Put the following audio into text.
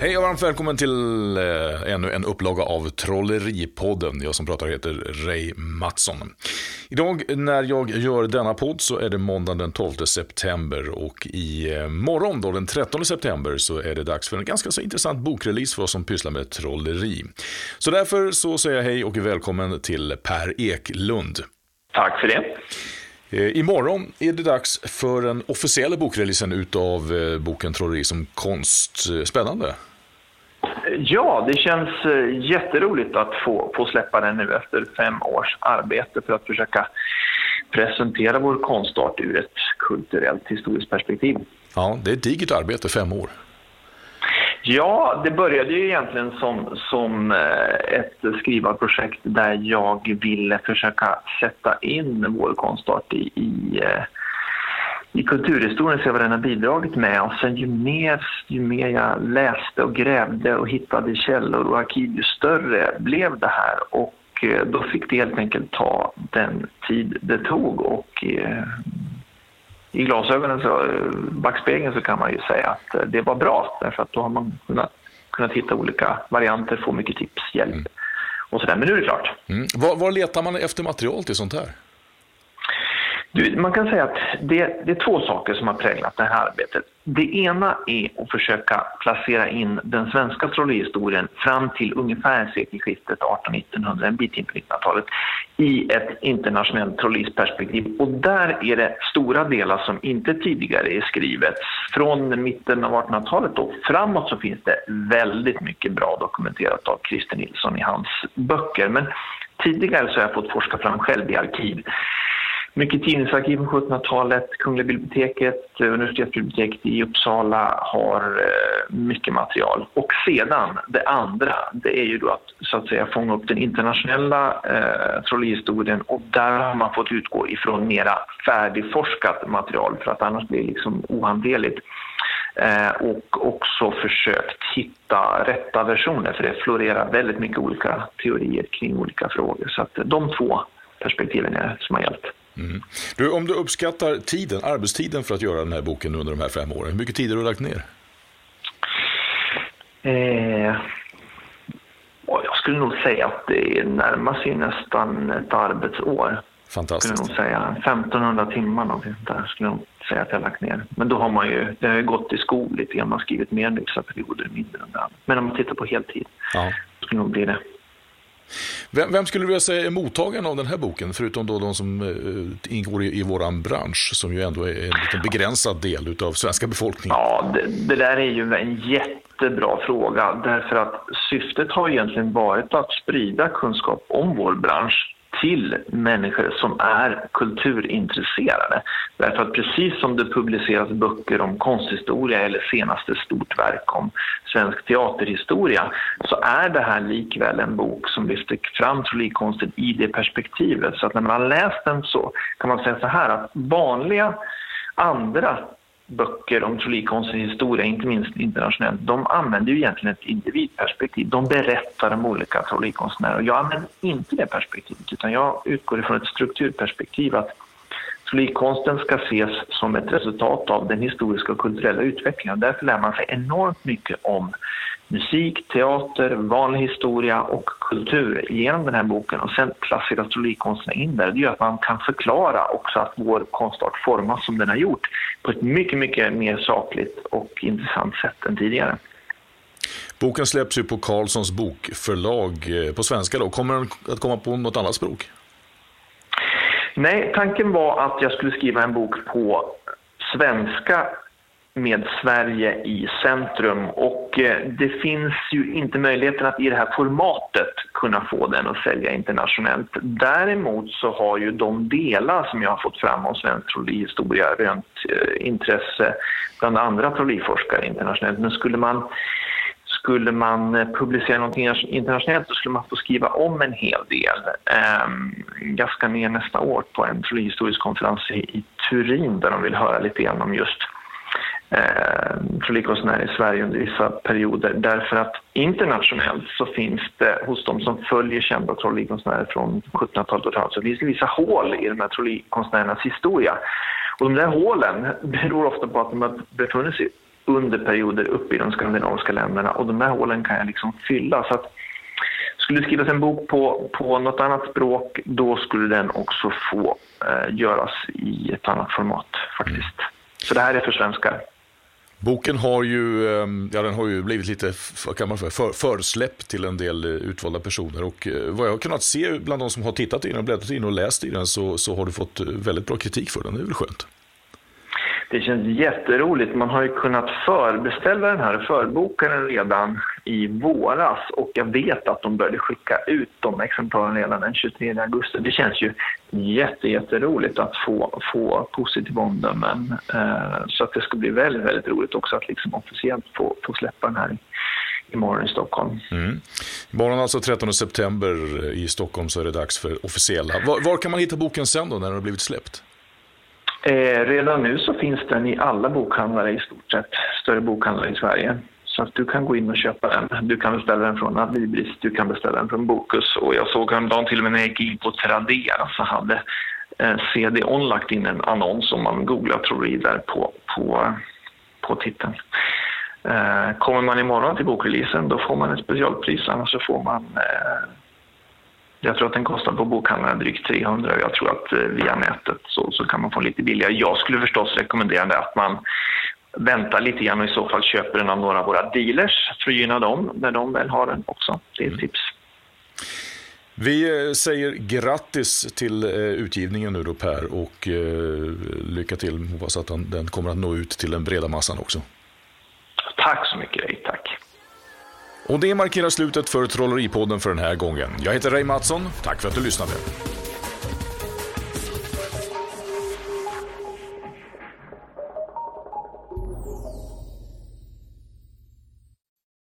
Hej och varmt välkommen till eh, ännu en upplaga av Trolleripodden. Jag som pratar heter Ray Mattsson. Idag när jag gör denna podd så är det måndag den 12 september och i eh, morgon då den 13 september så är det dags för en ganska så intressant bokrelease för oss som pysslar med trolleri. Så därför så säger jag hej och välkommen till Per Eklund. Tack för det. Eh, imorgon är det dags för den officiella bokreleasen utav eh, boken Trolleri som konst. Eh, spännande. Ja, det känns jätteroligt att få, få släppa den nu efter fem års arbete för att försöka presentera vår konstart ur ett kulturellt historiskt perspektiv. Ja, det är ett digert arbete, fem år. Ja, det började ju egentligen som, som eh, ett skrivarprojekt där jag ville försöka sätta in vår konstart i, i, eh, i kulturhistorien, se vad den har bidragit med. Och sen ju mer, ju mer jag läste och grävde och hittade källor och arkiv, ju större blev det här. Och eh, då fick det helt enkelt ta den tid det tog. Och i glasögonen, så, backspegeln, så kan man ju säga att det var bra därför att då har man kunnat, kunnat hitta olika varianter, få mycket tips, hjälp mm. och sådär. Men nu är det klart. Mm. Var, var letar man efter material till sånt här? Du, man kan säga att det, det, är två saker som har präglat det här arbetet. Det ena är att försöka placera in den svenska trollerihistorien fram till ungefär sekelskiftet 1800-1900, en bit in på 1900-talet, i ett internationellt trollerisperspektiv. Och där är det stora delar som inte tidigare är skrivet. Från mitten av 1800-talet och framåt så finns det väldigt mycket bra dokumenterat av Christer Nilsson i hans böcker. Men tidigare så har jag fått forska fram själv i arkiv mycket tidningsarkiv från 1700-talet. Kungliga biblioteket, eh, universitetsbiblioteket i Uppsala har eh, mycket material. Och sedan, det andra, det är ju då att så att säga fånga upp den internationella eh, trolleyhistorien och där har man fått utgå ifrån mera färdigforskat material för att annars blir det liksom ohanterligt. Eh, och också försökt hitta rätta versioner för det florerar väldigt mycket olika teorier kring olika frågor. Så att de två perspektiven är som har gällt. Mm. Du, om du uppskattar tiden, arbetstiden för att göra den här boken under de här fem åren, hur mycket tid har du lagt ner? Eh, jag skulle nog säga att det närmar sig nästan ett arbetsår. Fantastiskt. Skulle nog säga 1500 timmar någonting där skulle jag nog säga att jag lagt ner. Men då har man ju, det har ju gått i skol lite grann, man har skrivit mer än vissa perioder, mindre än det. Men om man tittar på heltid, ja. skulle nog bli det. Vem, vem, skulle du vilja säga är mottagaren av den här boken, förutom då de som eh, ingår i, i vår bransch, som ju ändå är en liten begränsad del av svenska befolkningen? Ja, det, det där är ju en jättebra fråga, därför att syftet har egentligen varit att sprida kunskap om vår bransch till människor som är kulturintresserade. Därför att precis som det publiceras böcker om konsthistoria eller senaste stort verk om svensk teaterhistoria så är det här likväl en bok som lyfter fram trollikonsten i det perspektivet. Så att när man har läst den så kan man säga så här att vanliga andra böcker om trollikonstens historia, inte minst internationellt, de använder ju egentligen ett individperspektiv. De berättar om olika trollikonstnärer. Jag använder inte det perspektivet, utan jag utgår ifrån ett strukturperspektiv att Flygkonsten ska ses som ett resultat av den historiska och kulturella utvecklingen. Därför lär man sig enormt mycket om musik, teater, vanlig historia och kultur genom den här boken och sen placeras trollikonsterna in där. Det gör att man kan förklara också att vår konstart formas som den har gjort på ett mycket, mycket mer sakligt och intressant sätt än tidigare. Boken släpps ju på Carlssons bokförlag eh, på svenska då. Kommer den att komma på något annat språk? Nej, tanken var att jag skulle skriva en bok på svenska med Sverige i centrum och eh, det finns ju inte möjligheten att i det här formatet kunna få den att sälja internationellt. Däremot så har ju de delar som jag har fått fram om svensk trollihistoria rönt eh, intresse bland andra trolleriforskare internationellt. Men skulle man skulle man eh, publicera någonting internationellt så skulle man få skriva om en hel del. Ehm, Jag ska ner nästa år på en trollihistorisk konferens i, Turin där de vill höra lite grann om just ehm, trollikonstnärer i Sverige under vissa perioder därför att internationellt så finns det hos de som följer kända trollikonstnärer från 1700-talet och framåt så finns det vissa hål i de här trollikonstnärernas historia. Och de där hålen beror ofta på att de har befunnit sig under perioder uppe i de skandinaviska länderna och de här hålen kan jag liksom fylla. Så att, skulle det skrivas en bok på, på något annat språk, då skulle den också få eh, göras i ett annat format faktiskt. Mm. Så det här är för svenskar. Boken har ju, ehm, ja, den har ju blivit lite kan man säga, för, försläpp till en del eh, utvalda personer och eh, vad jag har kunnat se bland de som har tittat i den, bläddrat in och läst i den så, så har du fått väldigt bra kritik för den. Det är väl skönt? Det känns jätteroligt. Man har ju kunnat förbeställa den här, förboka den redan i våras och jag vet att de började skicka ut de exemplaren redan den 23 augusti. Det känns ju jätte, jätteroligt att få, få positiva omdömen. Eh, så att det ska bli väldigt, väldigt roligt också att liksom officiellt få, få släppa den här imorgon i Stockholm. Mm. Imorgon alltså 13 september i Stockholm så är det dags för officiella. Var, var kan man hitta boken sen då när den har blivit släppt? Eh, redan nu så finns den i alla bokhandlare i stort sett, större bokhandlare i Sverige. Så att du kan gå in och köpa den. Du kan beställa den från Adlibris, du kan beställa den från Bokus och jag såg häromdagen till och med när jag gick in på Tradera så hade eh, CD-ON lagt in en annons om man googlar Troreader på, på, på titeln. Eh, kommer man imorgon till bokreleasen då får man ett specialpris annars så får man eh, jag tror att den kostar på bokhandlarna drygt 300 och jag tror att eh, via nätet så, så kan man få lite billigare. Jag skulle förstås rekommendera att man väntar lite grann och i så fall köper den av några av våra dealers för att gynna dem när de väl har den också. Det är ett mm. tips. Vi eh, säger grattis till eh, utgivningen nu då Per och lycka till. Hoppas att den kommer att nå ut till den breda massan också. Tack så mycket. Och det markerar slutet för Trolleripodden för den här gången. Jag heter Ray Mattsson. Tack för att du lyssnade.